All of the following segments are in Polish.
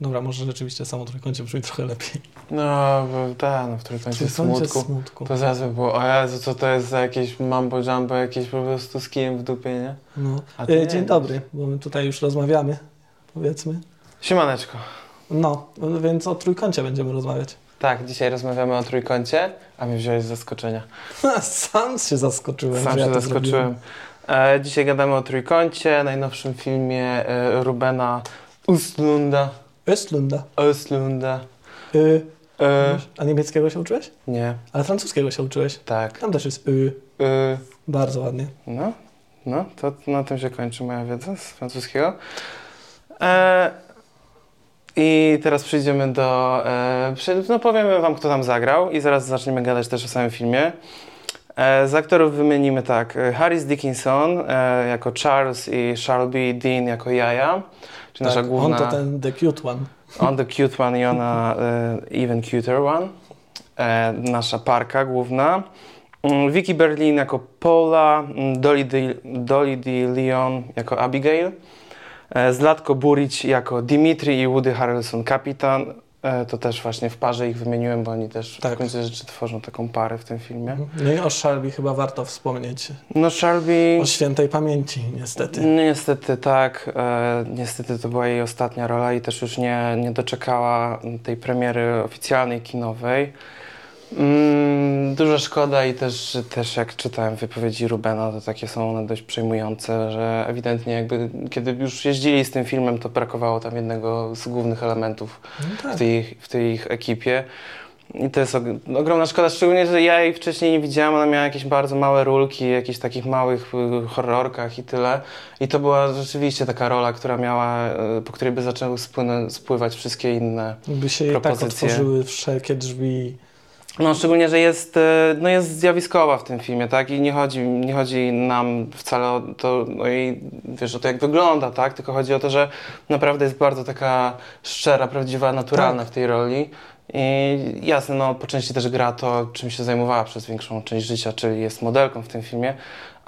Dobra, może rzeczywiście samo trójkącie brzmi trochę lepiej. No, tak, no w trójkącie Trójkącie smutku. smutku. To zaraz by było, o Jezu, co to jest za jakieś mambo jumbo, jakieś po prostu z kijem w dupie, nie? No. E, nie, Dzień no. dobry, bo my tutaj już rozmawiamy, powiedzmy. Siemaneczko. No, więc o trójkącie będziemy rozmawiać. Tak, dzisiaj rozmawiamy o trójkącie, a mnie wziąłeś z zaskoczenia. Sam się zaskoczyłem, Sam ja się to zaskoczyłem. E, dzisiaj gadamy o trójkącie, najnowszym filmie e, Rubena Östlunda. Östlunda. Östlunda. Y, E, a niemieckiego się uczyłeś? nie, Ale francuskiego się uczyłeś. tak. Tam też jest y. E, Bardzo ładnie. No, no, to na tym się kończy moja wiedza z francuskiego. E, I teraz przejdziemy do. E, no powiemy wam, kto tam zagrał, i zaraz zaczniemy gadać też o samym filmie. E, z aktorów wymienimy tak: e, Harris Dickinson e, jako Charles i Shelby Dean jako Jaja, czy nasza Tak, główna. On to ten the cute one. On the cute one i ona e, even cuter one. E, nasza parka główna. Mm, Vicky Berlin jako Paula, mm, Dolly D. Dolly. Leon jako Abigail, e, Zlatko Buric jako Dimitri i Woody Harrelson kapitan. E, to też właśnie w parze ich wymieniłem, bo oni też Tak. w końcu rzeczy tworzą taką parę w tym filmie. No i o Shelby chyba warto wspomnieć. No Shelby... O świętej pamięci, niestety. No, Niestety tak. E, niestety to była jej ostatnia rola i też już nie, nie doczekała tej premiery oficjalnej kinowej. Mm, duża szkoda i też, też jak czytałem wypowiedzi Rubena, to takie są one dość przejmujące, że ewidentnie jakby kiedy już jeździli z tym filmem, to brakowało tam jednego z głównych elementów No w tak. tej, w tej ich ekipie. I to jest og- ogromna szkoda, szczególnie, że ja jej wcześniej nie widziałam. Ona miała jakieś bardzo małe rulki, jakichś takich małych y, horrorkach i tyle. I to była rzeczywiście taka rola, która miała, y, po której by zaczęły spływać wszystkie inne. By się tak propozycje. otworzyły wszelkie drzwi. No, szczególnie, że jest, y, no jest zjawiskowa w tym filmie, tak? I nie chodzi, nie chodzi nam wcale o to, o jej, wiesz, o to, jak wygląda, tak? Tylko chodzi o to, że naprawdę jest bardzo taka szczera, prawdziwa, naturalna w tej roli. I jasne, no po części też gra to, czym się zajmowała przez większą część życia, czyli jest modelką w tym filmie,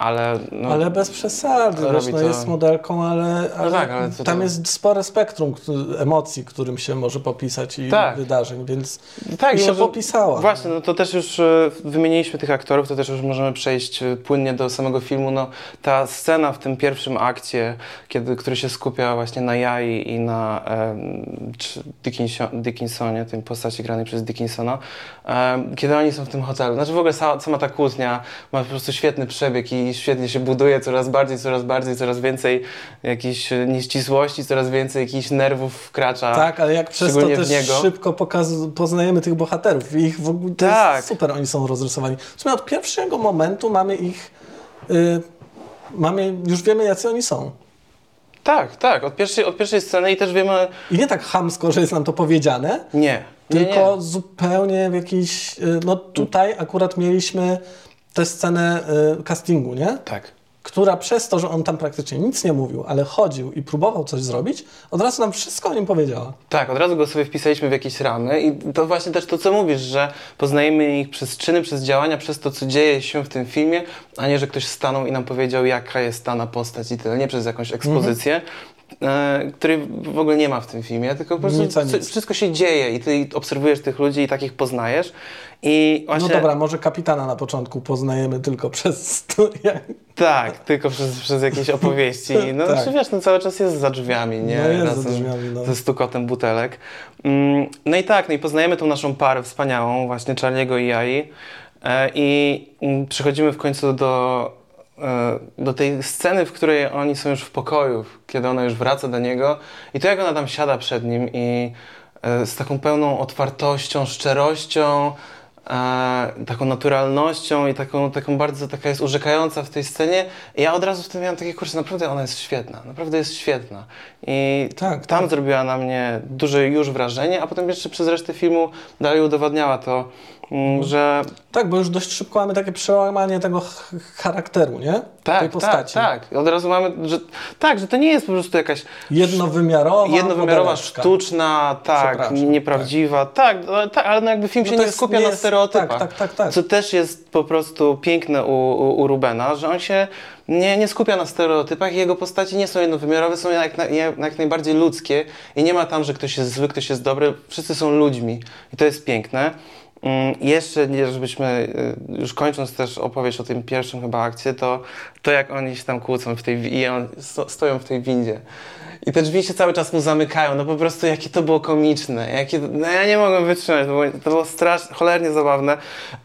ale... No, ale bez przesady, wiesz, no to- jest modelką, ale, ale, tak, ale tam to- jest spore spektrum emocji, którym się może popisać i Tak. wydarzeń, więc tak, i się może- popisała. Właśnie, no to też już e, wymieniliśmy tych aktorów, to też już możemy przejść e, płynnie do samego filmu. No, ta scena w tym pierwszym akcie, kiedy, który się skupia właśnie na Jai i na Dickinsonie, tej postaci granej przez Dickinsona, em, kiedy oni są w tym hotelu. Znaczy w ogóle sama, sama ta kłótnia ma po prostu świetny przebieg i świetnie się buduje coraz bardziej, coraz bardziej, coraz więcej jakichś e, nieścisłości, coraz więcej jakichś nerwów wkracza. Tak, ale jak przez to też szybko poznajemy tych bohaterów i ich w ogóle to Tak. jest super, oni są rozrysowani. W sumie od pierwszego momentu mamy ich, y, mamy, już wiemy jacy oni są. Tak, tak, od pierwszej, od pierwszej sceny i też wiemy, I nie tak chamsko, że jest nam to powiedziane, Nie, nie, tylko nie. zupełnie w jakiś, y, no tutaj akurat mieliśmy tę scenę y, castingu, nie? Tak. Która przez to, że on tam praktycznie nic nie mówił, ale chodził i próbował coś zrobić, od razu nam wszystko o nim powiedziała. Tak, od razu go sobie wpisaliśmy w jakieś ramy i to właśnie też to, co mówisz, że poznajemy ich przez czyny, przez działania, przez to, co dzieje się w tym filmie, a nie, że ktoś stanął i nam powiedział, jaka jest dana postać i tyle, nie przez jakąś ekspozycję. E, której w ogóle nie ma w tym filmie, tylko po prostu Nic nic. wszystko się dzieje i ty obserwujesz tych ludzi i takich poznajesz. I właśnie, No dobra, może kapitana na początku poznajemy tylko przez studia. Tak, tylko przez, przez jakieś opowieści. No Tak. znaczy, wiesz, no cały czas jest za drzwiami, nie? No jest za Razem drzwiami, no. Ze stukotem butelek. Mm, No i tak, no i poznajemy tą naszą parę wspaniałą, właśnie Charliego i Jai. E, I mm, przechodzimy w końcu do, do tej sceny, w której oni są już w pokoju, kiedy ona już wraca do niego. I to jak ona tam siada przed nim i e, z taką pełną otwartością, szczerością, e, taką naturalnością i taką, taką bardzo taka jest urzekająca w tej scenie. I ja od razu w tym miałem takie, kurczę, naprawdę ona jest świetna, naprawdę jest świetna. I Tak, tam tak. zrobiła na mnie duże już wrażenie, a potem jeszcze przez resztę filmu dalej udowodniała to, że Tak, bo już dość szybko mamy takie przełamanie tego ch- charakteru, nie? tej tak, tak, postaci. tak. Od razu mamy, że tak, że to nie jest po prostu jakaś Jednowymiarowa. jednowymiarowa, modeleczka. sztuczna, tak, Przepraszam, nieprawdziwa, tak, no, tak, ale no jakby film No się nie jest- skupia nie na jest- stereotypach. Tak, tak, tak, tak. Co też jest po prostu piękne u, u, u Rubena, że on się nie, nie skupia na stereotypach i jego postaci nie są jednowymiarowe, są jak, na, jak najbardziej ludzkie i nie ma tam, że ktoś jest zły, ktoś jest dobry, wszyscy są ludźmi i to jest piękne. Mm, Jeszcze, żebyśmy, y, już kończąc też opowieść o tym pierwszym chyba akcie, to, to jak oni się tam kłócą w tej, i on, sto, stoją w tej windzie. I te drzwi się cały czas mu zamykają, no po prostu jakie to było komiczne, jakie, no ja nie mogłem wytrzymać, to było, to było strasznie, cholernie zabawne.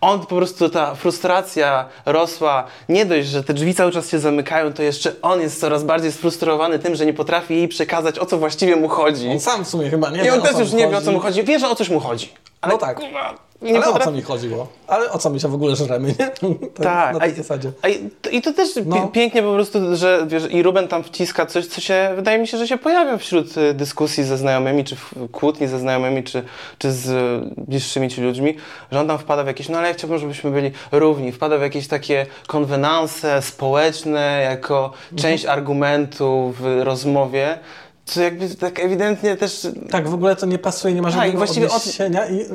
On po prostu, ta frustracja rosła, nie dość, że te drzwi cały czas się zamykają, to jeszcze on jest coraz bardziej sfrustrowany tym, że nie potrafi jej przekazać, o co właściwie mu chodzi. On sam w sumie chyba nie I wie, on też już mu nie wie, o chodzi. co mu chodzi, wie, że o coś mu chodzi. Ale No tak. kurwa, nie Ale o co mi chodziło? Ale o co mi się w ogóle żremy, nie? Tak, Na a- tej zasadzie. A i, to- też No. pięknie po prostu, że wiesz, i Ruben tam wciska coś, co się, wydaje mi się, że się pojawia wśród y, dyskusji ze znajomymi, czy w- kłótni ze znajomymi, czy, czy z y, bliższymi ci ludźmi, że on tam wpada w jakieś, no ale ja chciałbym, żebyśmy byli równi, wpada w jakieś takie konwenanse społeczne, jako część argumentu w rozmowie, co jakby tak ewidentnie też Tak, w ogóle to nie pasuje, nie ma Tak, żadnego właściwie o- odniesienia i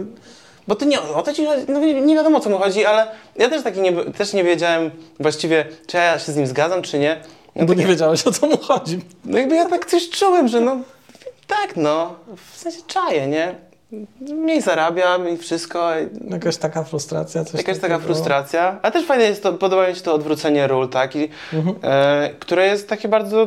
Bo to nie o to ci chodzi, no nie, wiadomo o co mu chodzi, ale ja też taki nie, też nie wiedziałem właściwie, czy ja się z nim zgadzam, czy nie. No, bo tak, nie wiedziałeś o co mu chodzi. no jakby ja tak coś czułem, że no tak no, w sensie czaję, nie? Mniej zarabiam i wszystko. Jakaś taka frustracja, coś Jakaś taka frustracja. A też fajne jest to, podoba mi się to odwrócenie ról, tak? I, Mhm. e, które jest takie bardzo.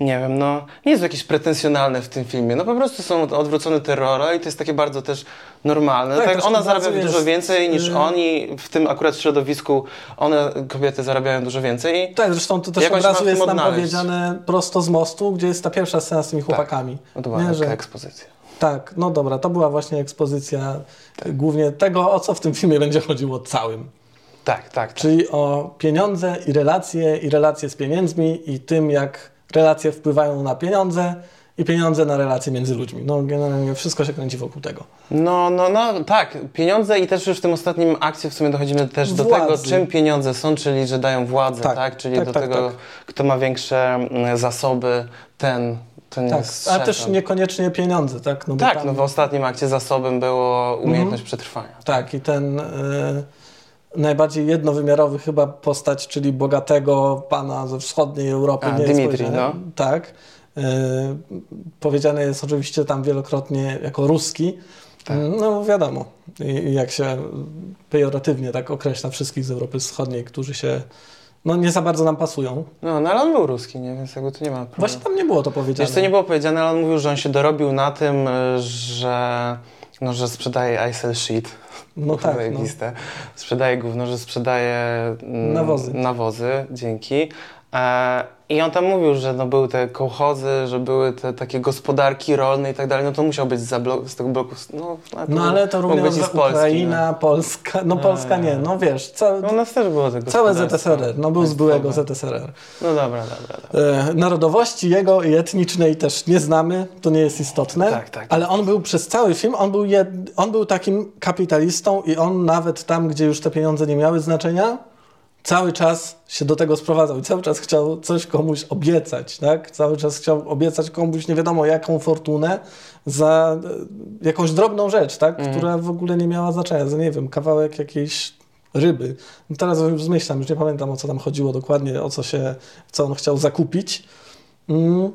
Nie wiem, no. Nie jest jakieś pretensjonalne w tym filmie. No po prostu są odwrócone te role i to jest takie bardzo też normalne. Tak, Tak, ona zarabia razu dużo jest, więcej niż y- oni. W tym akurat środowisku one, kobiety, zarabiają dużo więcej. Tak, zresztą to też od razu jest nam powiedziane prosto z mostu, gdzie jest ta pierwsza scena z tymi chłopakami. no to była Nie, że- ekspozycja. Tak, no dobra, to była właśnie ekspozycja głównie tego, o co w tym filmie będzie chodziło całym. Tak, tak, tak. Czyli o pieniądze i relacje, i relacje z pieniędzmi, i tym, jak relacje wpływają na pieniądze, i pieniądze na relacje między ludźmi. No generalnie wszystko się kręci wokół tego. No, no, no, tak. Pieniądze i też już w tym ostatnim akcie w sumie dochodzimy też do Władzy. tego, czym pieniądze są, czyli że dają władzę, Tak, tak? Czyli tak, do tak, tego, tak. kto ma większe mm, zasoby, ten, ten Tak, jest ale też niekoniecznie pieniądze, tak? No Tak, tam- no w ostatnim akcie zasobem było umiejętność przetrwania. Tak, i ten y, najbardziej jednowymiarowy chyba postać, czyli bogatego pana ze wschodniej Europy. A, nie powiedziane. no. Tak. Y, powiedziane jest oczywiście tam wielokrotnie jako ruski. Tak. No wiadomo, I, jak się pejoratywnie tak określa wszystkich z Europy Wschodniej, którzy się no nie za bardzo nam pasują. No, no ale on był ruski, nie? Więc jakby tu nie ma problemu. Właśnie tam nie było to powiedziane. Wiesz, to nie było powiedziane, ale on mówił, że on się dorobił na tym, że, no, że sprzedaje I sell shit. No tak, no. Sprzedaje gówno, że sprzedaje mm, Nawozy. nawozy, dzięki. E, I on tam mówił, że no, były te kołchozy, że były te takie gospodarki rolne i tak dalej, no to musiał być blo- z tego bloku. No, No ale to mógł również z Polski, Ukraina, Polska, no Polska nie, no wiesz, ca, No. no u nas też było tego całe ZSRR, no był z byłego. ZSRR. No dobra, dobra, dobra. E, narodowości jego i etnicznej też nie znamy, to nie jest istotne, Tak, tak. ale on był przez cały film, on był, jed, on był takim kapitalistą i on nawet tam, gdzie już te pieniądze nie miały znaczenia, cały czas się do tego sprowadzał i cały czas chciał coś komuś obiecać, tak? Cały czas chciał obiecać komuś nie wiadomo jaką fortunę za e, jakąś drobną rzecz, tak? Mhm. Która w ogóle nie miała znaczenia, za nie wiem, kawałek jakiejś ryby. No Teraz już zmyślam, już nie pamiętam o co tam chodziło dokładnie, o co się, co on chciał zakupić. Mm.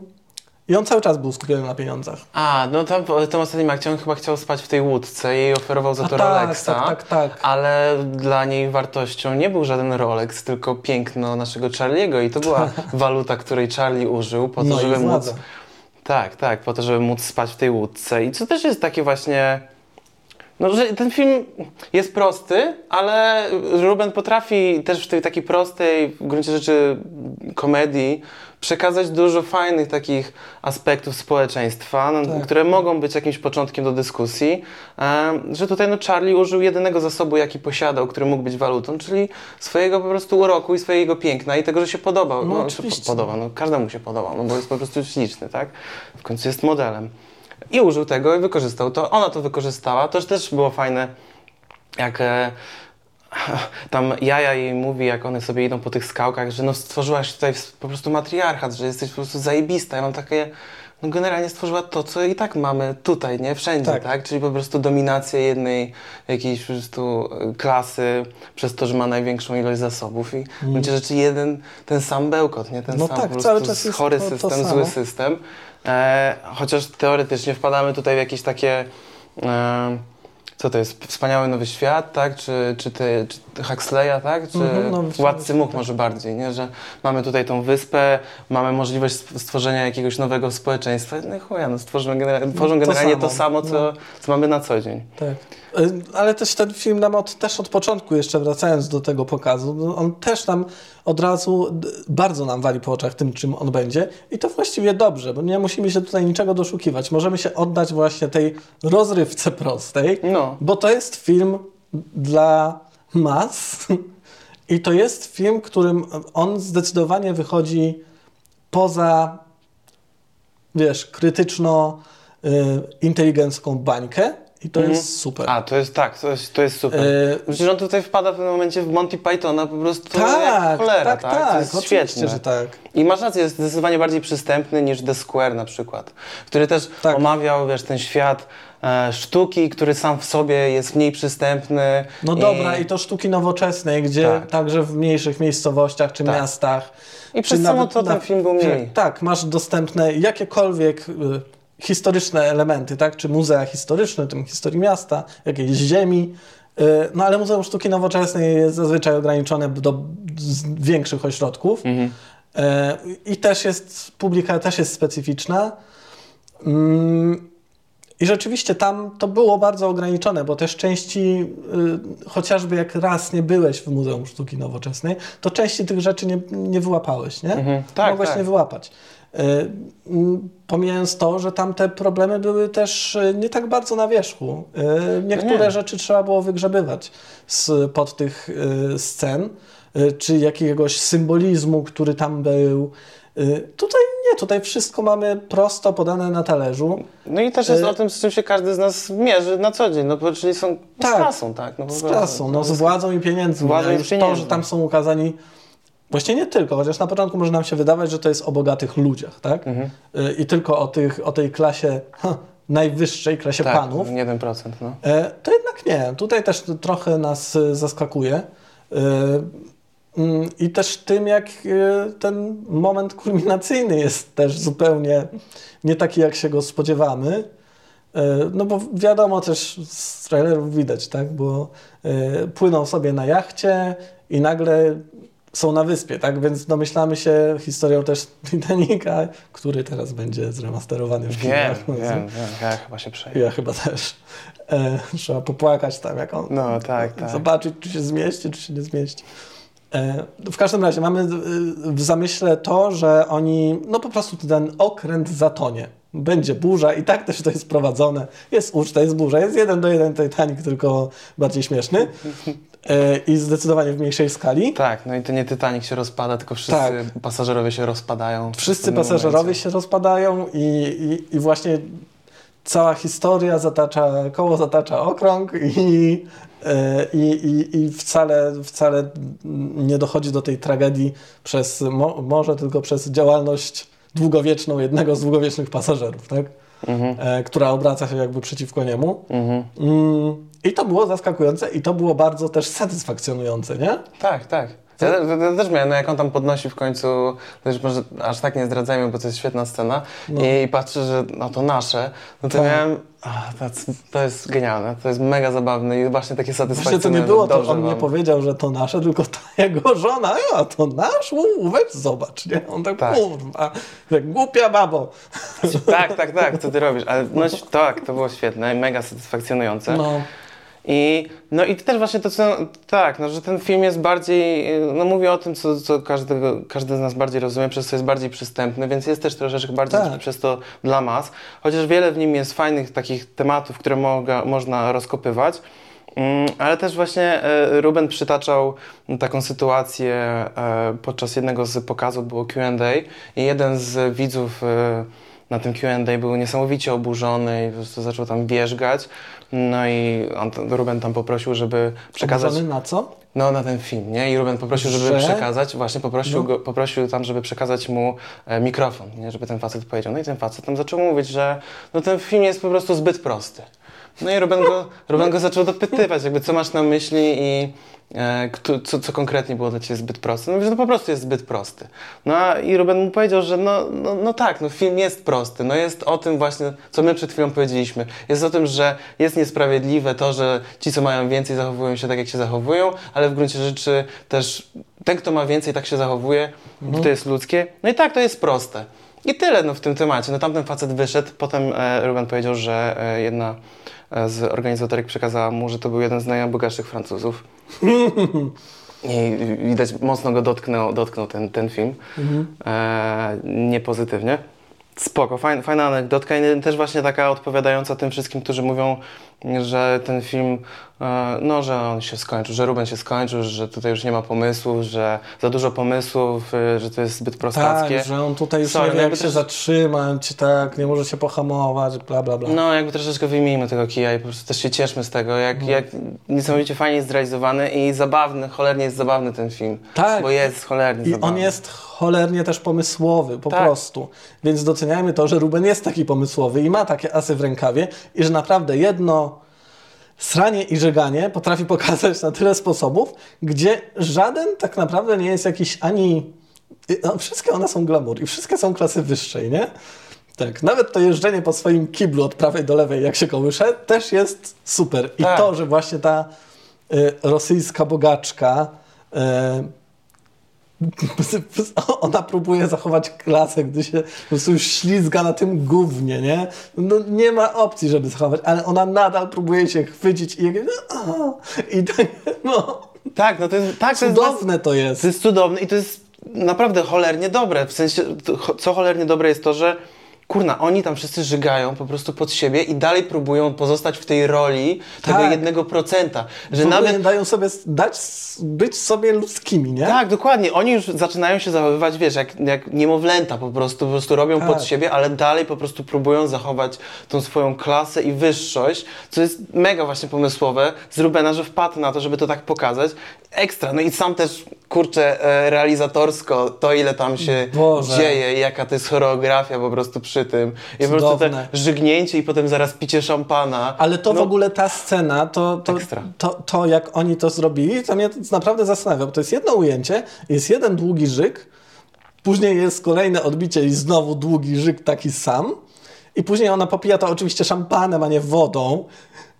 I on cały czas był skupiony na pieniądzach. A, no tam tym ostatnim akcie on chyba chciał spać w tej łódce i jej oferował za A to tak, Rolexa. tak, tak, tak. Ale dla niej wartością nie był żaden Rolex, tylko piękno naszego Charlie'ego i to była waluta, której Charlie użył po to, No żeby móc... Tak, tak, po to, żeby móc spać w tej łódce. I co też jest takie właśnie... No, że ten film jest prosty, ale Ruben potrafi też w tej takiej prostej, w gruncie rzeczy, komedii przekazać dużo fajnych takich aspektów społeczeństwa, no, Tak. które mogą być jakimś początkiem do dyskusji. E, że tutaj no, Charlie użył jedynego zasobu, jaki posiadał, który mógł być walutą, czyli swojego po prostu uroku i swojego piękna i tego, że się podobał. No, że oczywiście. Po, podoba, no, każdemu się podobał, no, bo jest po prostu śliczny, tak? W końcu jest modelem. I użył tego i wykorzystał to. Ona to wykorzystała. To też było fajne, jak e, tam Jaja jej mówi, jak one sobie idą po tych skałkach, że no stworzyłaś tutaj po prostu matriarchat, że jesteś po prostu zajebista. Ja mam takie, no generalnie stworzyła to, co i tak mamy tutaj, nie? Wszędzie, Tak. tak? Czyli po prostu dominację jednej jakiejś po prostu e, klasy przez to, że ma największą ilość zasobów i w gruncie rzeczy jeden, ten sam bełkot, nie? Ten Mm. No sam tak, po prostu cały czas jest chory to- system, zły system. E, chociaż teoretycznie wpadamy tutaj w jakieś takie... E, co to jest? Wspaniały Nowy Świat, tak? Czy, czy, ty, czy Huxleya, tak? Czy Mhm, Nowy Władcy Much tak. może bardziej, nie? Że mamy tutaj tą wyspę, mamy możliwość stw- stworzenia jakiegoś nowego społeczeństwa. No i chuja, no stworzymy genera- tworzą to generalnie samo, to samo, co, no. co mamy na co dzień. Tak. Y, Ale też ten film nam od, też od początku, jeszcze wracając do tego pokazu, no on też nam od razu bardzo nam wali po oczach tym, czym on będzie. I to właściwie dobrze, bo nie musimy się tutaj niczego doszukiwać. Możemy się oddać właśnie tej rozrywce prostej, No. bo to jest film dla mas. I to jest film, którym on zdecydowanie wychodzi poza, wiesz, krytyczno y, bańkę i to Mhm. jest super. A, to jest tak, to jest, to jest super. Że on tutaj wpada w pewnym momencie w Monty Pythona po prostu tak, jak cholera, tak, tak? tak, to jest świetne. że tak. I masz rację, jest zdecydowanie bardziej przystępny niż The Square na przykład, który też Tak. omawiał, wiesz, ten świat e, sztuki, który sam w sobie jest mniej przystępny. No dobra, i to sztuki nowoczesnej, gdzie Tak. także w mniejszych miejscowościach czy Tak. miastach. I przez samo to ten film był mniej. Tak, masz dostępne jakiekolwiek y, historyczne elementy, tak? Czy muzea historyczne, tym historii miasta, jakiejś ziemi. Y, no ale Muzeum Sztuki Nowoczesnej jest zazwyczaj ograniczone do większych ośrodków. Mhm. Y, I też jest, publika też jest specyficzna. Mm, I rzeczywiście tam to było bardzo ograniczone, bo też części, y, chociażby jak raz nie byłeś w Muzeum Sztuki Nowoczesnej, to części tych rzeczy nie, nie wyłapałeś, nie? Mhm. Tak, Mogłeś tak. nie wyłapać. Mm, pomijając to, że tam te problemy były też y, nie tak bardzo na wierzchu. Y, niektóre Nie. rzeczy trzeba było wygrzebywać pod tych scen, czy jakiegoś symbolizmu, który tam był. Tutaj nie, tutaj wszystko mamy prosto podane na talerzu. No i też jest o tym, z czym się każdy z nas mierzy na co dzień, no bo czyli są Tak. z klasą, tak? No, Z klasą, no, z władzą i pieniędzmi. Z władzą i pieniędzmi. to, że tam są ukazani, właśnie nie tylko, chociaż na początku może nam się wydawać, że to jest o bogatych ludziach, tak? Mhm. Y, I tylko o, tych, o tej klasie ha, najwyższej, klasie tak, panów. 1%, no. E, To jednak nie. Tutaj też trochę nas e, zaskakuje. E, mm, I też tym, jak ten moment kulminacyjny jest też zupełnie nie taki, jak się go spodziewamy. No bo wiadomo też z trailerów widać, tak? Bo płyną sobie na jachcie i nagle są na wyspie, tak? Więc domyślamy się historią też Titanica, który teraz będzie zremasterowany w Wiem, kinach. wiem, wiem, ja chyba się przeję. Ja chyba też. E, trzeba popłakać tam, jak on. No, tak, tak. Zobaczyć, czy się zmieści, czy się nie zmieści. E, w każdym razie mamy w zamyśle to, że oni, no po prostu ten okręt zatonie. Będzie burza i tak też to jest prowadzone. Jest uczta, jest burza, jest jeden do jeden Titanic, tylko bardziej śmieszny. E, I zdecydowanie w mniejszej skali. Tak, no i to nie Titanic się rozpada, tylko wszyscy Tak. pasażerowie się rozpadają. Wszyscy pasażerowie momencie. się rozpadają i, i, i właśnie cała historia zatacza, koło zatacza okrąg i, e, i, i, i wcale, wcale nie dochodzi do tej tragedii przez mo, może tylko przez działalność długowieczną jednego z długowiecznych pasażerów, tak? Mhm, e, która obraca się jakby przeciwko niemu. mhm. Mm, I to było zaskakujące i to było bardzo też satysfakcjonujące, nie? Tak, tak. Ja, ja, też miałem, no jak on tam podnosi w końcu, też może aż tak nie zdradzajmy, bo to jest świetna scena No. i patrzę, że no to nasze, no to Tak. miałem, to, to jest genialne, to jest mega zabawne i właśnie takie Właśnie satysfakcjonujące. to nie było to, on nie wam. powiedział, że to nasze, tylko ta jego żona, a to nasz, u, weź zobacz, nie? On tak, Tak. kurwa, jak głupia babo. Tak, tak, tak, co ty robisz, ale no tak, to było świetne, mega satysfakcjonujące. No, I, no i też właśnie to, co, tak, no, że ten film jest bardziej, no mówi o tym, co, co każdego, każdy z nas bardziej rozumie, przez co jest bardziej przystępny, więc jest też troszeczkę bardziej Tak. przez to dla mas, chociaż wiele w nim jest fajnych takich tematów, które moga, można rozkopywać. Mm, Ale też właśnie e, Ruben przytaczał taką sytuację e, podczas jednego z pokazów, było Q&A i jeden z widzów e, na tym Q&A był niesamowicie oburzony i po prostu zaczął tam wierzgać. No i on, Ruben tam poprosił, żeby przekazać... Oburzony na co? No, na ten film, nie? I Ruben poprosił, żeby Że? przekazać, właśnie poprosił, No. go, poprosił tam, żeby przekazać mu e, mikrofon, nie? Żeby ten facet powiedział. No i ten facet tam zaczął mówić, że no, ten film jest po prostu zbyt prosty. No i Ruben go, Ruben go zaczął dopytywać, jakby co masz na myśli i e, kto, co, co konkretnie było dla Ciebie zbyt proste. No że to po prostu jest zbyt prosty. No a i Ruben mu powiedział, że no, no, no tak, no film jest prosty. No jest o tym właśnie, co my przed chwilą powiedzieliśmy. Jest o tym, że jest niesprawiedliwe to, że ci, co mają więcej, zachowują się tak, jak się zachowują, ale w gruncie rzeczy też ten, kto ma więcej, tak się zachowuje, to jest ludzkie. No i tak, to jest proste. I tyle no, w tym temacie. No tamten facet wyszedł, potem e, Ruben powiedział, że e, jedna z organizatorek przekazała mu, że to był jeden z najbogatszych Francuzów. I widać, mocno go dotknął, dotknął ten, ten film. E, niepozytywnie. Spoko, fajna, fajna anegdotka i też właśnie taka odpowiadająca tym wszystkim, którzy mówią, że ten film, e, no, że on się skończył, że Ruben się skończył, że tutaj już nie ma pomysłów, że za dużo pomysłów, e, że to jest zbyt prostackie. Tak, że on tutaj już Sorry, nie wie, jak się zatrzymać, tak, nie może się pohamować, bla, bla, bla. No, jakby troszeczkę wyjmijmy tego kija i po prostu też się cieszmy z tego, jak, No. jak niesamowicie fajnie jest zrealizowany i zabawny, cholernie jest zabawny ten film. Tak. Bo jest cholernie I zabawny. on jest cholernie też pomysłowy, po Tak. prostu. Więc doceniajmy to, że Ruben jest taki pomysłowy i ma takie asy w rękawie i że naprawdę jedno sranie i żeganie potrafi pokazać na tyle sposobów, gdzie żaden tak naprawdę nie jest jakiś ani... No, wszystkie one są glamour i wszystkie są klasy wyższej, nie? Tak, nawet to jeżdżenie po swoim kiblu od prawej do lewej, jak się kołysze, też jest super. I Tak. to, że właśnie ta y, rosyjska bogaczka y, ona próbuje zachować klasę, gdy się po prostu już ślizga na tym gównie, nie? No, nie ma opcji, żeby zachować, ale ona nadal próbuje się chwycić i, jakby, i tak, no, Tak, no to jest, tak, to jest, cudowne to jest. to jest cudowne i to jest naprawdę cholernie dobre. W sensie, co cholernie dobre jest to, że kurna, oni tam wszyscy żygają po prostu pod siebie i dalej próbują pozostać w tej roli tego Tak. jednego procenta. Że nawet dają sobie dać być sobie ludzkimi, nie? Tak, dokładnie. Oni już zaczynają się zachowywać, wiesz, jak, jak niemowlęta po prostu, po prostu robią Tak. pod siebie, ale dalej po prostu próbują zachować tą swoją klasę i wyższość, co jest mega właśnie pomysłowe z Rubena, że wpadł na to, żeby to tak pokazać. Ekstra. No i sam też, kurczę, e, realizatorsko, to ile tam się Boże. dzieje i jaka to jest choreografia po prostu przy tym. I po prostu Cudowne. te żygnięcie i potem zaraz picie szampana. Ale to No, w ogóle ta scena, to, to, Ekstra. to, to jak oni to zrobili, to mnie to naprawdę zastanawia, bo to jest jedno ujęcie, jest jeden długi żyk, później jest kolejne odbicie i znowu długi żyk taki sam i później ona popija to oczywiście szampanem, a nie wodą.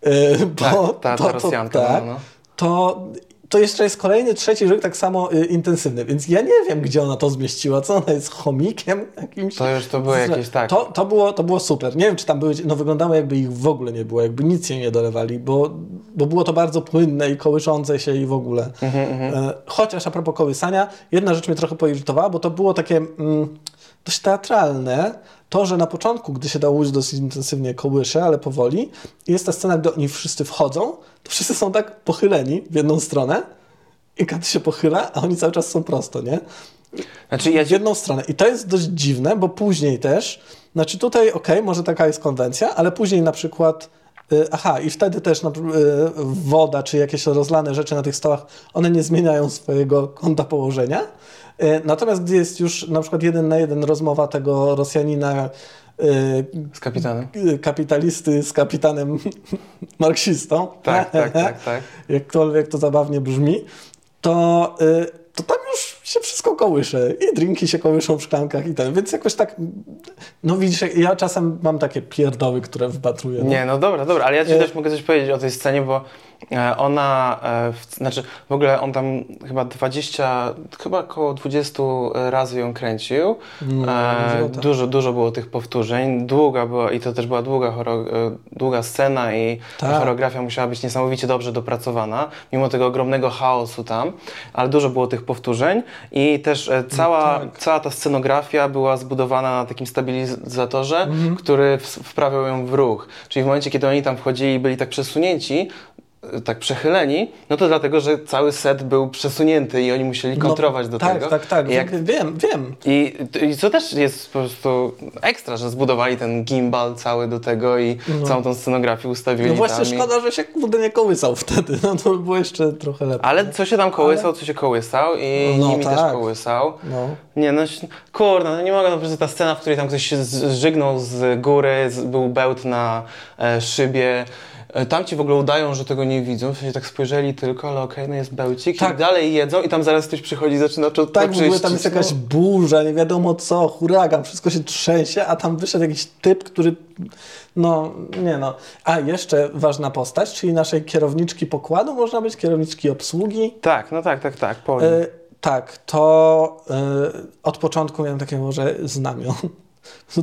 Yy, bo Tak, ta- ta to, to, Rosjanka, tak, no, no. To, to jeszcze jest kolejny, trzeci żyk tak samo y, intensywny, więc ja nie wiem, gdzie ona to zmieściła. Co ona jest chomikiem jakimś? To już to były jakieś, tak. To, to, było, to było super. Nie wiem, czy tam były, no wyglądało jakby ich w ogóle nie było, jakby nic jej nie dolewali, bo, bo było to bardzo płynne i kołyszące się i w ogóle. E, chociaż a propos kołysania, jedna rzecz mnie trochę poirytowała, bo to było takie mm, dość teatralne, to, że na początku, gdy się dało dosyć intensywnie kołysze, ale powoli, jest ta scena, gdy oni wszyscy wchodzą, to wszyscy są tak pochyleni w jedną stronę i Kat się pochyla, a oni cały czas są prosto, nie? Znaczy ja w jedną stronę. I to jest dość dziwne, bo później też, znaczy tutaj okej, może taka jest konwencja, ale później na przykład, aha, i wtedy też na, y, woda czy jakieś rozlane rzeczy na tych stołach, one nie zmieniają swojego kąta położenia. Y, natomiast gdy jest już na przykład jeden na jeden rozmowa tego Rosjanina, y, z kapitanem. y, kapitalisty z kapitanem marksistą, Tak, tak, tak, tak. jakkolwiek to zabawnie brzmi, to, y, to tam już się wszystko kołysze. I drinki się kołyszą w szklankach i ten. Więc jakoś tak, no widzisz, ja czasem mam takie pierdoły, które wpatruję. No. Nie, no dobra, dobra, ale ja ci E- też mogę coś powiedzieć o tej scenie, bo ona, e, w, znaczy w ogóle on tam chyba 20, chyba około 20 razy ją kręcił. No, E, dużo tak. dużo, dużo było tych powtórzeń, długa była i to też była długa, choro, e, długa scena i ta Tak. choreografia musiała być niesamowicie dobrze dopracowana, mimo tego ogromnego chaosu tam, ale dużo było tych powtórzeń i też e, cała, tak. cała ta scenografia była zbudowana na takim stabilizatorze, Mhm. który wprawiał ją w ruch. Czyli w momencie, kiedy oni tam wchodzili i byli tak przesunięci, e, tak przechyleni, no to dlatego, że cały set był przesunięty i oni musieli kontrować no, do tak, tego. Tak, tak, I jak, tak. Wiem, wiem. I, I co też jest po prostu ekstra, że zbudowali ten gimbal cały do tego i No. całą tą scenografię ustawili No właśnie tam. i- szkoda, że się kurde nie kołysał wtedy, no to by było jeszcze trochę lepiej. Ale co się tam kołysał, co się kołysał i No nimi też tak. kołysał. No. Nie, no kurde, no nie mogę, no po prostu ta scena, w której tam ktoś się zżygnął z góry, z, był bełt na e, szybie. E, Tam ci w ogóle udają, że tego nie widzą, w sensie tak spojrzeli tylko, ale okej, no jest bełcik Tak. i dalej jedzą i tam zaraz ktoś przychodzi i zaczyna to Tak, w ogóle tam jest jakaś no. burza, nie wiadomo co, huragan, wszystko się trzęsie, a tam wyszedł jakiś typ, który, no, nie no. A jeszcze ważna postać, czyli naszej kierowniczki pokładu, można być, kierowniczki obsługi. Tak, no tak, tak, tak, po. E, tak, to e, od początku miałem takie może znamion.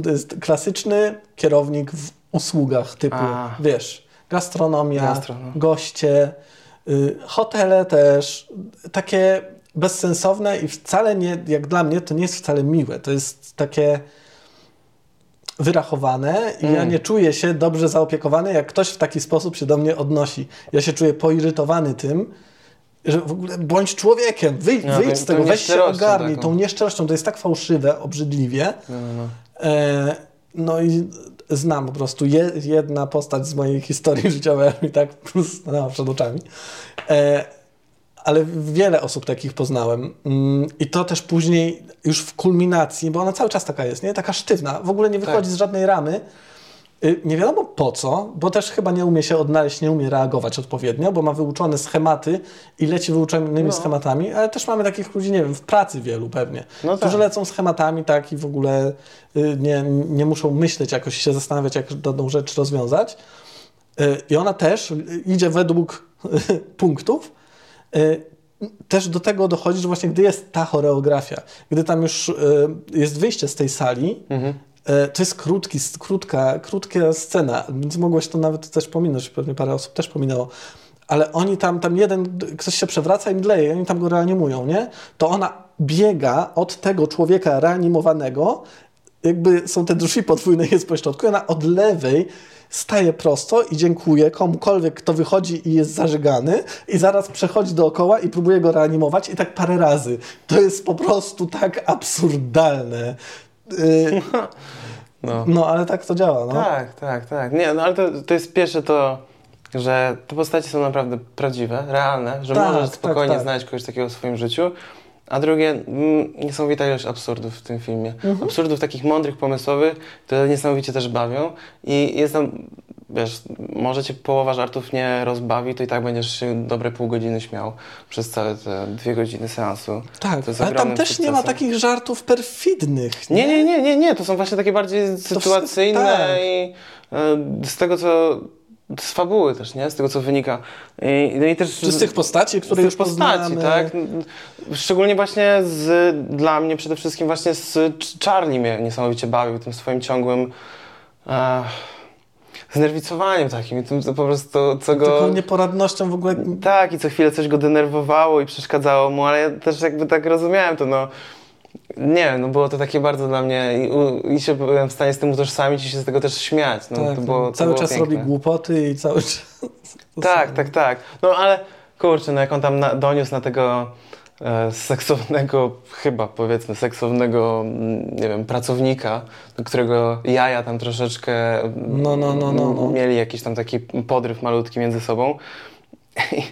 To jest klasyczny kierownik w usługach typu, A. wiesz, gastronomia, Gastro, no. goście, y, hotele też, takie bezsensowne i wcale nie, jak dla mnie, to nie jest wcale miłe. To jest takie wyrachowane i ja Mm. nie czuję się dobrze zaopiekowany, jak ktoś w taki sposób się do mnie odnosi. Ja się czuję poirytowany tym, że w ogóle bądź człowiekiem, wyjdź, No, wyjdź tą- z tego, weź się ogarnij, taką. tą nieszczerością, to jest tak fałszywe, obrzydliwie. No, no, no. E, no i znam po prostu je, jedna postać z mojej historii życiowej mi tak stanęła przed oczami. E, ale wiele osób takich poznałem. Mm, I to też później już w kulminacji, bo ona cały czas taka jest, nie? Taka sztywna, w ogóle nie wychodzi Tak. z żadnej ramy. Y, Nie wiadomo po co, bo też chyba nie umie się odnaleźć, nie umie reagować odpowiednio, bo ma wyuczone schematy i leci wyuczonymi No. schematami, ale też mamy takich ludzi, nie wiem, w pracy wielu pewnie, No którzy tak. lecą schematami tak i w ogóle y, nie, nie muszą myśleć jakoś, się zastanawiać, jak daną rzecz rozwiązać. Y, I ona też idzie według punktów. Też do tego dochodzi, że właśnie gdy jest ta choreografia, gdy tam już jest wyjście z tej sali, Mhm. E, To jest krótki, krótka, krótka scena, więc mogłeś to nawet też pominąć, pewnie parę osób też pominęło. Ale oni tam, tam jeden, ktoś się przewraca i mdleje, oni tam go reanimują, nie? To ona biega od tego człowieka reanimowanego, jakby są te drzwi podwójne, jest po środku, i ona od lewej staje prosto i dziękuję komukolwiek, kto wychodzi i jest zażygany i zaraz przechodzi dookoła i próbuje go reanimować i tak parę razy. To jest po prostu tak absurdalne. No. no, ale tak to działa, no. Tak, tak, tak. Nie, no ale to, to jest pierwsze to, że te postacie są naprawdę prawdziwe, realne, że Tak, możesz tak, spokojnie tak. znaleźć kogoś takiego w swoim życiu. A drugie, mm, niesamowita ilość absurdów w tym filmie. Mhm. Absurdów takich mądrych, pomysłowych, które niesamowicie też bawią. I jest tam, wiesz, może cię połowa żartów nie rozbawi, to i tak będziesz się dobre pół godziny śmiał przez całe te dwie godziny seansu. Tak, ale tam też nie ma sukcesem. takich żartów perfidnych. Nie, nie, nie, nie, nie. To są właśnie takie bardziej sytuacyjne tak. i e, z tego, co. Z fabuły też, nie? Z tego, co wynika. I, no i też Czy z tych postaci, które z już postaci, poznamy. tak? Szczególnie właśnie z, dla mnie przede wszystkim właśnie z Ch- Charlie mnie niesamowicie bawił tym swoim ciągłym e, znerwicowaniem takim, i tym po prostu, co go... Taką nieporadnością w ogóle. Tak, i co chwilę coś go denerwowało i przeszkadzało mu, ale ja też jakby tak rozumiałem to, no. Nie no było to takie bardzo dla mnie i, i się byłem w stanie z tym utożsamić i się z tego też śmiać. No, tak, to było, to cały było czas piękne. robi głupoty i cały czas. Tak, tak, tak. No ale kurczę, no jak on tam na, doniósł na tego seksownego, chyba powiedzmy seksownego, mm, nie wiem, pracownika, do którego jaja tam troszeczkę No, no, no, no, no. mieli jakiś tam taki podryw malutki między sobą. I,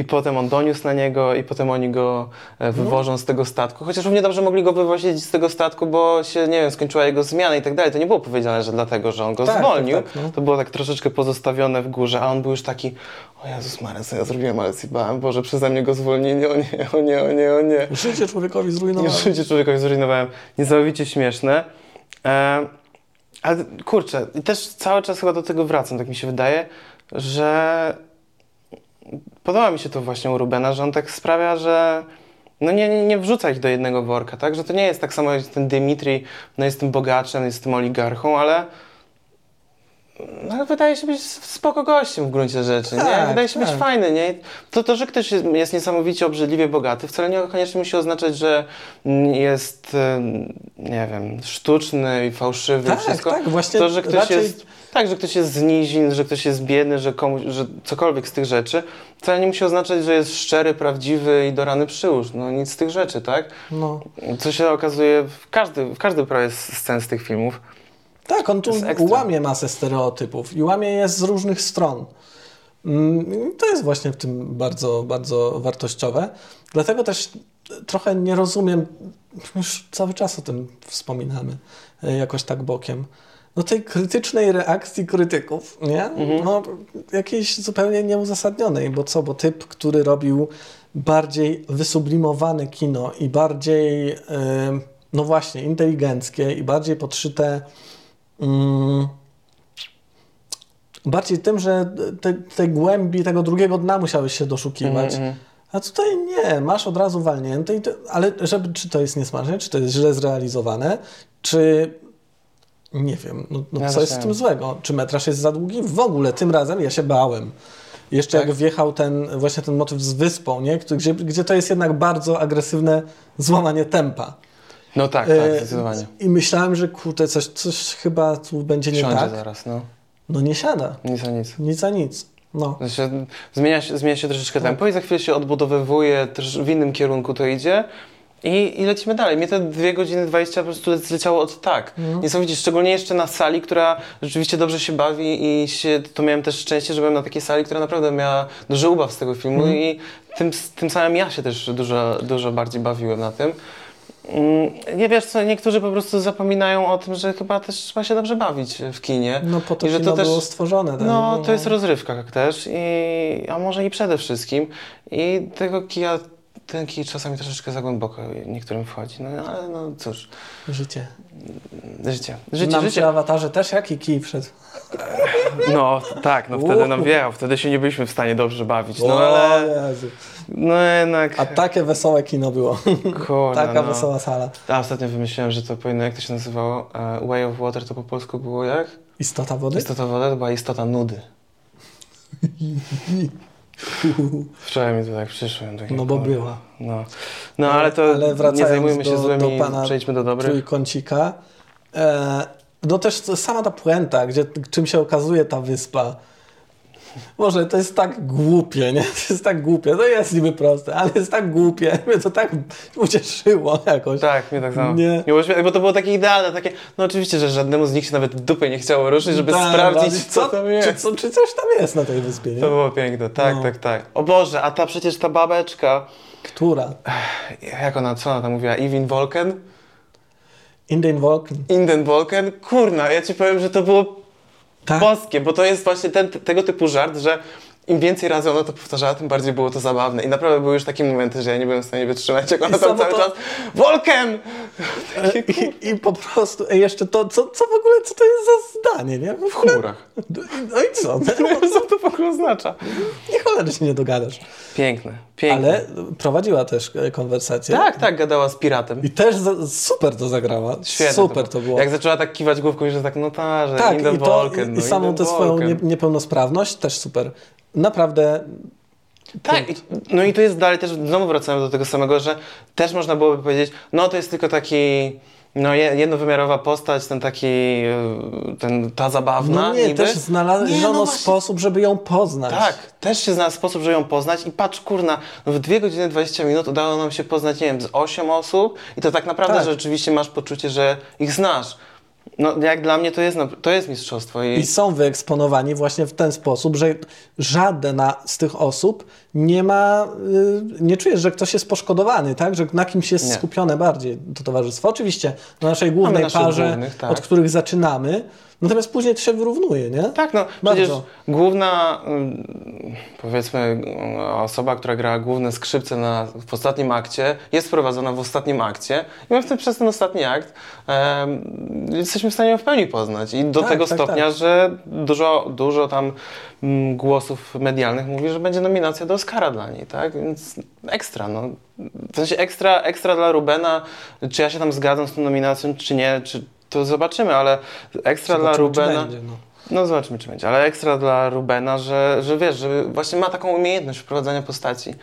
I potem on doniósł na niego i potem oni go e, wywożą z tego statku. Chociaż równie dobrze mogli go wywozić z tego statku, bo się, nie wiem, skończyła jego zmiana i tak dalej. To nie było powiedziane, że dlatego, że on go Tak, zwolnił. tak, tak, no. To było tak troszeczkę pozostawione w górze, a on był już taki o Jezus Maria, co ja zrobiłem, ale się bałem. Boże, przeze mnie go zwolnili, o nie, o nie, o nie, o nie. Życie człowiekowi Nie zrujnowało. życie człowiekowi zrujnowałem. Niesamowicie śmieszne. E, ale kurczę, i też cały czas chyba do tego wracam, tak mi się wydaje, że podoba mi się to właśnie u Rubena, że on tak sprawia, że no nie, nie, nie wrzuca ich do jednego worka, tak? Że to nie jest tak samo jak ten Dimitri, no jest tym bogaczem, jest tym oligarchą, ale no, wydaje się być spoko gościem w gruncie rzeczy, nie? Tak, Wydaje się być tak. fajny, nie? To, to, że ktoś jest, niesamowicie obrzydliwie bogaty, wcale niekoniecznie musi oznaczać, że jest, nie wiem, sztuczny i fałszywy Tak, wszystko. tak, właśnie to, że ktoś raczej- jest Tak, że ktoś jest z nizin, że ktoś jest biedny, że, komuś, że cokolwiek z tych rzeczy, wcale nie musi oznaczać, że jest szczery, prawdziwy i do rany przyłóż. No nic z tych rzeczy, tak? No. Co się okazuje w, każdy, w każdej prawie scen z tych filmów. Tak, on tu łamie masę stereotypów i łamie je z różnych stron. Mm, To jest właśnie w tym bardzo, bardzo wartościowe. Dlatego też trochę nie rozumiem, już cały czas o tym wspominamy, e, jakoś tak bokiem. No tej krytycznej reakcji krytyków, nie? No jakiejś zupełnie nieuzasadnionej, bo co, bo typ, który robił bardziej wysublimowane kino i bardziej, e, no właśnie, inteligenckie i bardziej podszyte mm, bardziej tym, że te, tej głębi, tego drugiego dna musiałeś się doszukiwać. Mhm, A tutaj nie, masz od razu walnięte, ale żeby, czy to jest niesmaczne, czy to jest źle zrealizowane, czy nie wiem, no, no Ja co jest w tym złego? Czy metraż jest za długi? W ogóle tym razem ja się bałem. Jeszcze Tak? jak wjechał ten, właśnie ten motyw z wyspą, nie? Gdzie, gdzie to jest jednak bardzo agresywne złamanie tempa. No tak, tak, E, zdecydowanie. I myślałem, że kurde, coś, coś chyba tu będzie nie Siądzie tak. zaraz, no. No nie siada. Nic a nic. Nic a nic. No. Znaczy, zmienia, się, zmienia się troszeczkę tempo i za chwilę się odbudowywuje, też w innym kierunku to idzie. I, I lecimy dalej. Mnie te 2 godziny 20 po prostu zleciało od tak. Mhm. Niesamowicie, szczególnie jeszcze na sali, która rzeczywiście dobrze się bawi i się, to miałem też szczęście, że byłem na takiej sali, która naprawdę miała duży ubaw z tego filmu Mhm. i tym, tym samym ja się też dużo, dużo bardziej bawiłem na tym. Mm, Nie wiesz co, niektórzy po prostu zapominają o tym, że chyba też trzeba się dobrze bawić w kinie. No po to I że to też- było stworzone. tak? No, to jest rozrywka też, i, a może i przede wszystkim. I tego kija, ten kij czasami troszeczkę za głęboko niektórym wchodzi. No ale no cóż, Życie. życie. Życie, Nam życie. przy awatarze też jaki kij wszedł. No tak, no wtedy nam Uuu. wjechał, wtedy się nie byliśmy w stanie dobrze bawić. No ale, Jezu. no jednak, A takie wesołe kino było. kurde, Taka no. wesoła sala. A ostatnio wymyśliłem, że to powinno, jak to się nazywało? E, Way of Water to po polsku było jak? Istota wody? Istota wody to była istota nudy. Wczoraj mi to tak przyszło. takie, No bo kurde. była. No, no ale to Ale nie zajmujmy się do- złymi, do pana przejdźmy do dobrych. Trójkącika. E, no też sama ta puenta, gdzie, czym się okazuje ta wyspa. Może to jest tak głupie, nie? To jest tak głupie. To jest niby proste, ale jest tak głupie. Mnie to tak ucieszyło jakoś. Tak, mnie tak samo. Nie. śmie- bo to było takie idealne, takie, no oczywiście, że żadnemu z nich się nawet dupy nie chciało ruszyć, żeby Tak, sprawdzić, ale co tam jest. Czy, co, czy coś tam jest na tej wyspie, nie? To było piękne, tak, No. tak, tak. O Boże, a ta przecież ta babeczka, Która? jak ona, co ona tam mówiła, Ewin Volken? Indian Vulcan. Inden Volken? Kurna, ja ci powiem, że to było Tak. boskie, bo to jest właśnie ten, tego typu żart, że im więcej razy ona to powtarzała, tym bardziej było to zabawne. I naprawdę były już takie momenty, że ja nie byłem w stanie wytrzymać, jak ona I tam cały to- czas Volken! I, I po prostu, jeszcze to, co, co w ogóle, co to jest za zdanie, nie? W chmurach. No i co? Co to w ogóle oznacza? Nie cholery się nie dogadasz. Piękne, piękne. Ale prowadziła też e, konwersację. Tak, tak, gadała z piratem. I też za, super to zagrała. Świetne super to było. Jak zaczęła tak kiwać główką, że tak, no ta, że tak, i, to, Volken, i, no, i samą tę swoją nie, niepełnosprawność też super. Naprawdę Tak, no i to jest dalej też, znowu wracamy do tego samego, że też można byłoby powiedzieć, no to jest tylko taki, no je- jednowymiarowa postać, ten taki, e, ten, ta zabawna no nie, niby. też znaleziono no sposób, żeby ją poznać. Tak, też się znalazł sposób, żeby ją poznać i patrz, kurna, no w 2 godziny 20 minut udało nam się poznać, nie wiem, z 8 osób i to tak naprawdę, Tak. że rzeczywiście masz poczucie, że ich znasz. No jak dla mnie to jest, to jest mistrzostwo i, I są wyeksponowani właśnie w ten sposób, że żadna z tych osób nie ma, y, nie czujesz, że ktoś jest poszkodowany, tak? Że na kimś jest Nie. skupione bardziej to towarzystwo. Oczywiście na naszej głównej parze, tak. od których zaczynamy, natomiast później to się wyrównuje, nie? Tak, no Bardzo. przecież główna, ym, powiedzmy, ym, osoba, która grała główne skrzypce na, w ostatnim akcie, jest wprowadzona w ostatnim akcie i my w tym, przez ten ostatni akt em, jesteśmy w stanie ją w pełni poznać. I do Tak, tego tak, stopnia, tak. że dużo, dużo tam mm, głosów medialnych mówi, że będzie nominacja do Oscara dla niej, tak? Więc ekstra, no. W sensie ekstra, ekstra dla Rubena, czy ja się tam zgadzam z tą nominacją, czy nie, czy to zobaczymy, ale ekstra dla Zobaczymy, Rubena... będzie, no. No zobaczymy, czy będzie. Ale ekstra dla Rubena, że, że wiesz, że właśnie ma taką umiejętność wprowadzania postaci.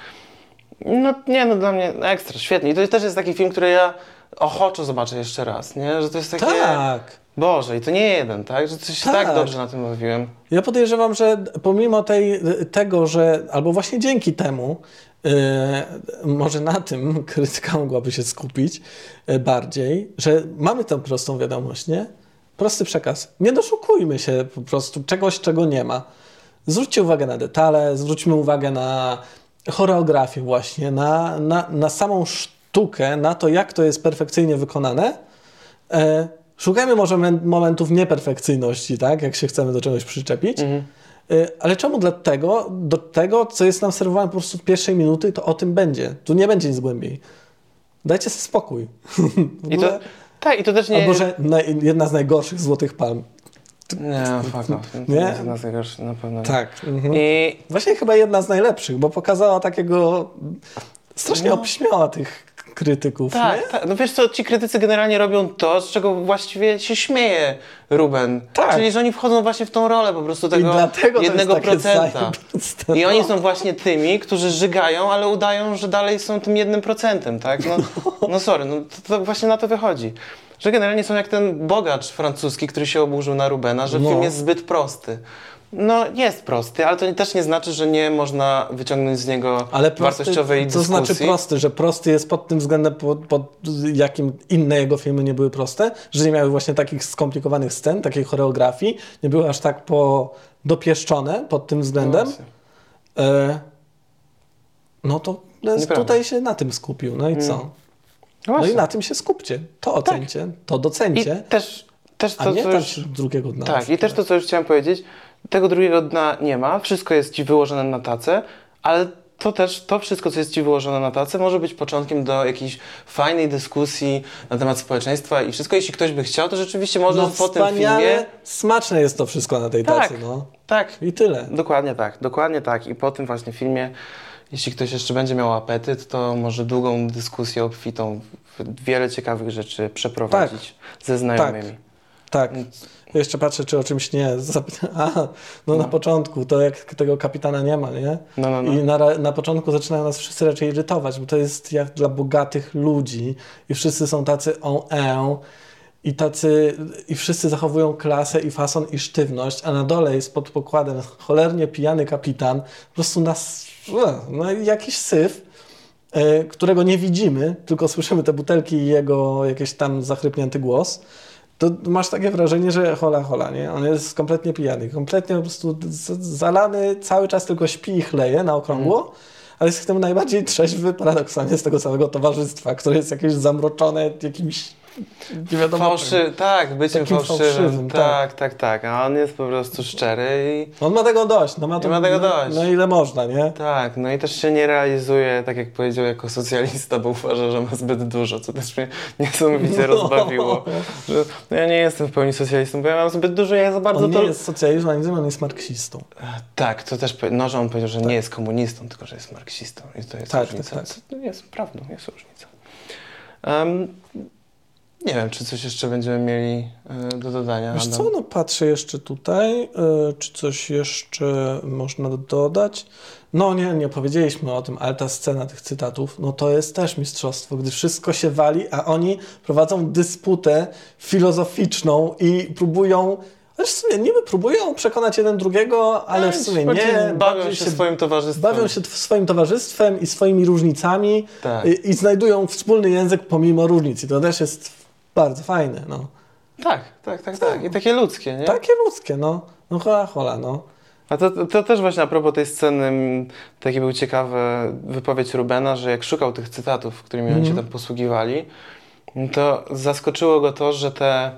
No nie, no dla mnie ekstra, świetnie. I to też jest taki film, który ja ochoczo zobaczę jeszcze raz, nie? Że to jest takie... Tak. Boże, i to nie jeden, tak? Że coś tak, Tak. dobrze na tym bawiłem. Ja podejrzewam, że pomimo tej, tego, że albo właśnie dzięki temu, może na tym krytyka mogłaby się skupić yy, bardziej, że mamy tę prostą wiadomość, nie? Prosty przekaz. Nie doszukujmy się po prostu czegoś, czego nie ma. Zwróćcie uwagę na detale, zwróćmy uwagę na choreografię właśnie, na, na, na samą sztukę, na to, jak to jest perfekcyjnie wykonane. E, szukajmy może men- momentów nieperfekcyjności, tak, jak się chcemy do czegoś przyczepić. Mhm. E, ale czemu dlatego, do tego, co jest nam serwowane po prostu w pierwszej minuty, to o tym będzie. Tu nie będzie nic głębiej. Dajcie sobie spokój. I to, tak, i to też nie... Albo, że naj, jedna z najgorszych złotych palm. Nie, fuck off. To Nie? jest jedna z najgorszych, na pewno. Tak. Mhm. I Właśnie chyba jedna z najlepszych, bo pokazała takiego. Strasznie No. obśmiała tych krytyków. tak, tak, no wiesz co, ci krytycy generalnie robią to, z czego właściwie się śmieje Ruben. Tak. Czyli, że oni wchodzą właśnie w tą rolę po prostu tego jednego procenta. I oni No. są właśnie tymi, którzy żygają, ale udają, że dalej są tym jednym procentem, tak? No, no sorry, no to, to właśnie na to wychodzi. Że generalnie są jak ten bogacz francuski, który się oburzył na Rubena, że No. film jest zbyt prosty. No jest prosty, ale to też nie znaczy, że nie można wyciągnąć z niego Ale prosty, wartościowej co dyskusji. znaczy prosty, że prosty jest pod tym względem, pod, pod jakim inne jego filmy nie były proste, że nie miały właśnie takich skomplikowanych scen, takiej choreografii, nie były aż tak po, dopieszczone pod tym względem. Właśnie. E, no to Nieprawda. tutaj się na tym skupił. No i co? No No i na tym się skupcie. To ocencie, to docencie, I też, też a to, nie co tam już... drugiego dna. Tak, i też to, co już chciałem powiedzieć, tego drugiego dna nie ma, wszystko jest ci wyłożone na tacę, ale to też, to wszystko, co jest ci wyłożone na tacę, może być początkiem do jakiejś fajnej dyskusji na temat społeczeństwa i wszystko, jeśli ktoś by chciał, to rzeczywiście może no po tym filmie... smaczne jest to wszystko na tej Tak. tacy, no. Tak, I tyle. dokładnie tak, dokładnie tak. I po tym właśnie filmie, jeśli ktoś jeszcze będzie miał apetyt, to może długą dyskusję obfitą, wiele ciekawych rzeczy przeprowadzić ze znajomymi. Tak. Jeszcze patrzę, czy o czymś nie. A, no, na początku, to jak tego kapitana nie ma, nie? No, no, no. I na, na początku zaczynają nas wszyscy raczej irytować, bo to jest jak dla bogatych ludzi i wszyscy są tacy on e i tacy, i wszyscy zachowują klasę i fason i sztywność, a na dole jest pod pokładem cholernie pijany kapitan, po prostu nas, no i jakiś syf, e, którego nie widzimy, tylko słyszymy te butelki i jego jakiś tam zachrypnięty głos, to masz takie wrażenie, że hola hola, nie? On jest kompletnie pijany, kompletnie po prostu zalany, cały czas tylko śpi i chleje na okrągło, ale jest tym najbardziej trzeźwy paradoksalnie z tego całego towarzystwa, które jest jakieś zamroczone jakimś nie wiadomo. Fałszy, tak, byciem fałszywym. fałszywym, tak, tak, tak. A on jest po prostu szczery i On ma tego dość, no ma, to, ma tego no, dość. No ile można, nie? tak, no i też się nie realizuje, tak jak powiedział, jako socjalista, bo uważa, że ma zbyt dużo, co też mnie niesamowicie No. rozbawiło. Że, no ja nie jestem w pełni socjalistą, bo ja mam zbyt dużo, ja za bardzo On to... nie jest socjalizmem, on jest marksistą. Tak, to też, no, że on powiedział, że nie jest komunistą, tylko że jest marksistą i to jest Tak, różnica. tak, tak. Co jest prawdą, jest różnica. Em, nie wiem, czy coś jeszcze będziemy mieli e, do dodania. Wiesz co, no patrzę jeszcze tutaj, y, czy coś jeszcze można dodać. No nie, nie powiedzieliśmy o tym, ale ta scena tych cytatów, no to jest też mistrzostwo, gdy wszystko się wali, a oni prowadzą dysputę filozoficzną i próbują, ale w sumie niby próbują przekonać jeden drugiego, ale w sumie nie. Bawią bardziej się, swoim towarzystwem. bawią się swoim towarzystwem i swoimi różnicami Tak. i, i znajdują wspólny język pomimo różnic. I to też jest bardzo fajne, no. Tak, tak, tak, tak. I takie ludzkie, nie? Takie ludzkie, no. No hola, hola, no. A to, to też właśnie a propos tej sceny, taki był ciekawy wypowiedź Rubena, że jak szukał tych cytatów, którymi oni się tam posługiwali, no to zaskoczyło go to, że te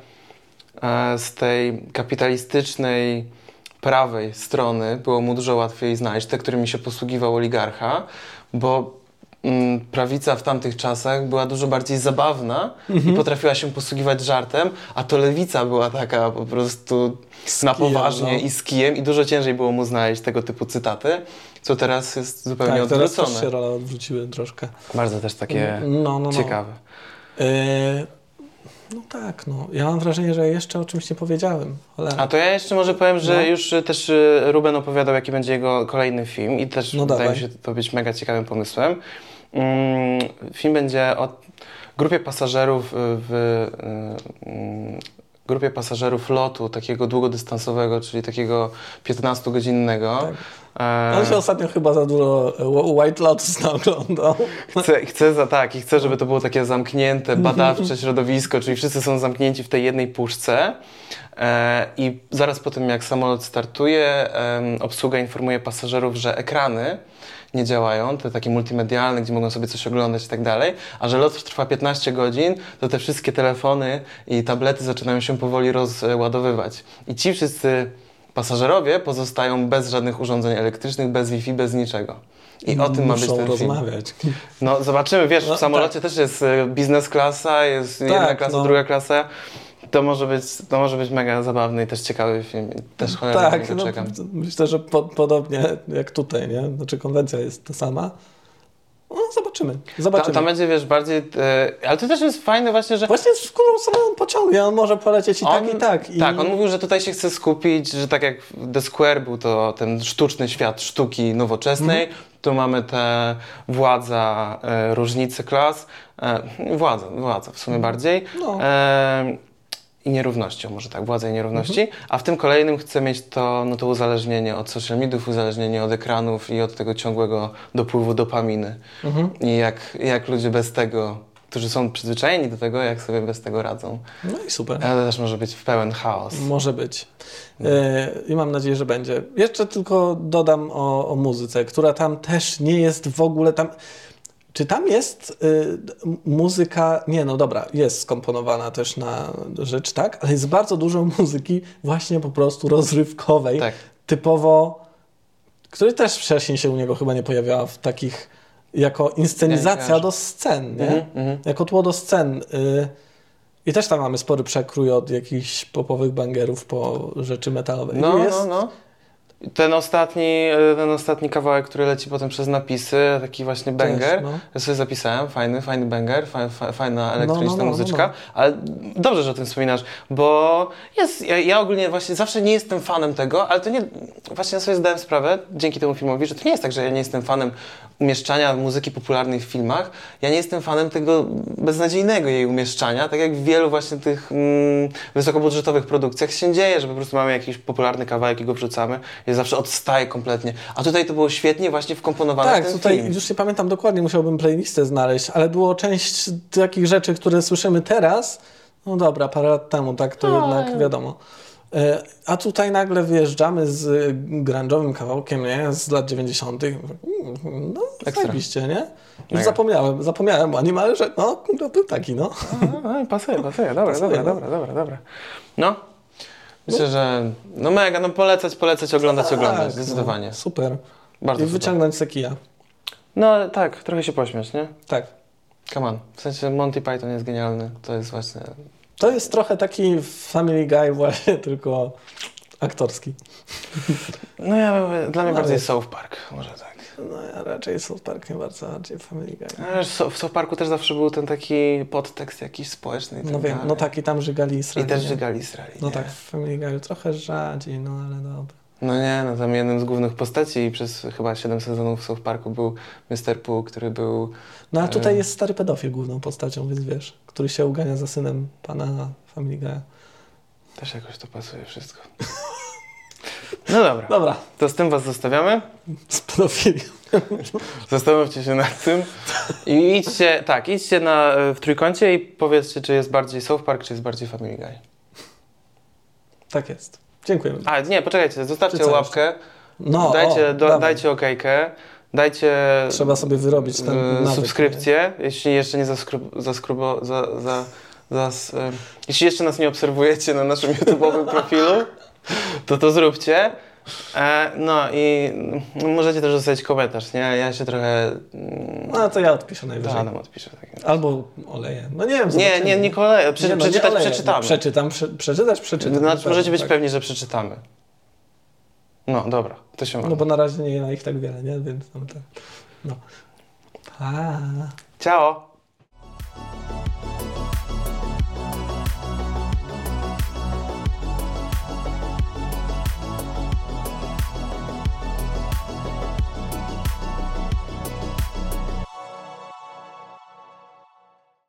e, z tej kapitalistycznej prawej strony było mu dużo łatwiej znaleźć, te, którymi się posługiwał oligarcha, bo mm, prawica w tamtych czasach była dużo bardziej zabawna i potrafiła się posługiwać żartem, a to lewica była taka po prostu na poważnie no. i z kijem i dużo ciężej było mu znaleźć tego typu cytaty, co teraz jest zupełnie Tak, teraz odwrócone. też się role odwróciły troszkę. Bardzo też takie No, no, no. ciekawe. Yy, no tak, no. Ja mam wrażenie, że jeszcze o czymś nie powiedziałem. Cholera. A to ja jeszcze może powiem, że No. już y, też y, Ruben opowiadał, jaki będzie jego kolejny film i też No wydaje mi się to być mega ciekawym pomysłem. Mm, film będzie o... grupie pasażerów y, w y, mm, grupie pasażerów lotu takiego długodystansowego, czyli takiego 15-godzinnego. Tak. E, On się ostatnio chyba za dużo e, White Lotus oglądał. Chcę, chcę za tak i chcę, żeby to było takie zamknięte, badawcze środowisko, czyli wszyscy są zamknięci w tej jednej puszce. E, I zaraz po tym, jak samolot startuje, obsługa informuje pasażerów, że ekrany nie działają, te takie multimedialne, gdzie mogą sobie coś oglądać i tak dalej, a że lot trwa 15 godzin, to te wszystkie telefony i tablety zaczynają się powoli rozładowywać. I ci wszyscy pasażerowie pozostają bez żadnych urządzeń elektrycznych, bez Wi-Fi, bez niczego. I o tym ma być ten film. rozmawiać. No zobaczymy, wiesz, No, w samolocie też jest e, biznes klasa, jest jedna Tak, klasa, no. druga klasa. To może, być, to może być mega zabawny i też ciekawy film. Też Tak, no, czekam. myślę, że po, podobnie jak tutaj, nie? Znaczy konwencja jest ta sama. No, zobaczymy. Zobaczymy. tam będzie, wiesz, bardziej... E, ale to też jest fajne właśnie, że... Właśnie w którą stronę on pociągnie, on może polecieć i On- tak, i tak. I... Tak, on mówił, że tutaj się chce skupić, że tak jak The Square był to ten sztuczny świat sztuki nowoczesnej, Mhm. tu mamy te władza, e, różnice klas, e, władza, władza w sumie bardziej. No. E, i nierównością, może tak, władza i nierówności, Mhm. a w tym kolejnym chcę mieć to, no to uzależnienie od social mediów, uzależnienie od ekranów i od tego ciągłego dopływu dopaminy. Mhm. I jak, jak ludzie bez tego, którzy są przyzwyczajeni do tego, jak sobie bez tego radzą. No i super. Ale też może być w pełen chaos. Może być. E, I mam nadzieję, że będzie. Jeszcze tylko dodam o, o muzyce, która tam też nie jest w ogóle tam. Czy tam jest y, muzyka? Nie, no dobra, jest skomponowana też na rzecz, tak, ale jest bardzo dużo muzyki właśnie po prostu rozrywkowej, Tak. typowo, której też wcześniej się u niego chyba nie pojawiała w takich, jako inscenizacja do scen, nie? Mhm, mhm. Jako tło do scen. Y, I też tam mamy spory przekrój od jakichś popowych bangerów po rzeczy metalowe. No, jest, no, no. Ten ostatni, e, ten ostatni kawałek, który leci potem przez napisy, taki właśnie banger. no. Ja sobie zapisałem, fajny, fajny banger, fa, fa, fajna elektroniczna no, no, no, muzyczka, no. ale dobrze, że o tym wspominasz, bo jest, ja, ja ogólnie właśnie zawsze nie jestem fanem tego, ale to nie, właśnie ja sobie zdałem sprawę dzięki temu filmowi, że to nie jest tak, że ja nie jestem fanem umieszczania muzyki popularnej w filmach, ja nie jestem fanem tego beznadziejnego jej umieszczania, tak jak w wielu właśnie tych mm, wysokobudżetowych produkcjach się dzieje, że po prostu mamy jakiś popularny kawałek i go wrzucamy i zawsze odstaje kompletnie. A tutaj to było świetnie właśnie wkomponowane w Tak, ten tutaj film. już nie pamiętam dokładnie, musiałbym playlistę znaleźć, ale było część takich rzeczy, które słyszymy teraz. No dobra, parę lat temu, tak to No, jednak wiadomo. E, A tutaj nagle wyjeżdżamy z grunge'owym kawałkiem, nie? Z lat 90. No, zajebiście, nie? Już zapomniałem, zapomniałem o nim, ale że no, no był taki, no. No, no, pasuje, pasuje, dobra, Pasuje, dobra, no. dobra, dobra, dobra. No, myślę, że no mega, no polecać, polecać, oglądać, oglądać, Tak, zdecydowanie. No, super. Bardzo I super. wyciągnąć se kija. No ale tak, trochę się pośmiać, nie? Tak. Come on. W sensie Monty Python jest genialny, to jest właśnie... To jest trochę taki Family Guy właśnie, tylko aktorski. No ja, dla mnie No, bardziej ale- South Park, może tak. No ja raczej South Park nie bardzo, bardziej Family Guy. Ale w So- w South Parku też zawsze był ten taki podtekst jakiś społeczny i No wiem, dalej. no tak i tam żygali I Israeli. też nie? żygali Israeli, No nie? tak, w Family Guy trochę rzadziej, no ale dobra. No nie, no tam jednym z głównych postaci i przez chyba 7 sezonów w South Parku był Mr. Pooh, który był... No a tutaj E. jest stary pedofil główną postacią, więc wiesz, który się ugania za synem pana Family Guy'a. Też jakoś to pasuje wszystko. No dobra, Dobra, to z tym was zostawiamy. z pedofilią. Zastanówcie się nad tym. I idźcie, tak, idźcie na, w trójkącie i powiedzcie, czy jest bardziej South Park, czy jest bardziej Family Guy. Tak jest. Dziękujemy. A, nie, poczekajcie, zostawcie łapkę, No, dajcie, o, do, dajcie okejkę, dajcie Trzeba sobie wyrobić ten e, nawyk, subskrypcję, jeśli jeszcze nie zaskrub, zaskrubo, za, za, zas, e, jeśli jeszcze nas nie obserwujecie na naszym YouTube'owym profilu, to to zróbcie. E, no i no, możecie też zostawić komentarz, nie? Ja się trochę... mm, No to ja odpiszę najwyżej. Adam odpisze. Tak. Albo oleję. No nie wiem, Nie, zobaczymy. nie, nie koleje. Prze, Nie, no, nie przeczytać oleję. przeczytamy. Przeczytam, prze, przeczytać przeczytam. Znaczy, na możecie być tak. pewni, że przeczytamy. No dobra, to się ma. No bo na razie nie ma ich tak wiele, nie? Więc tam tak. No. A. Ciao!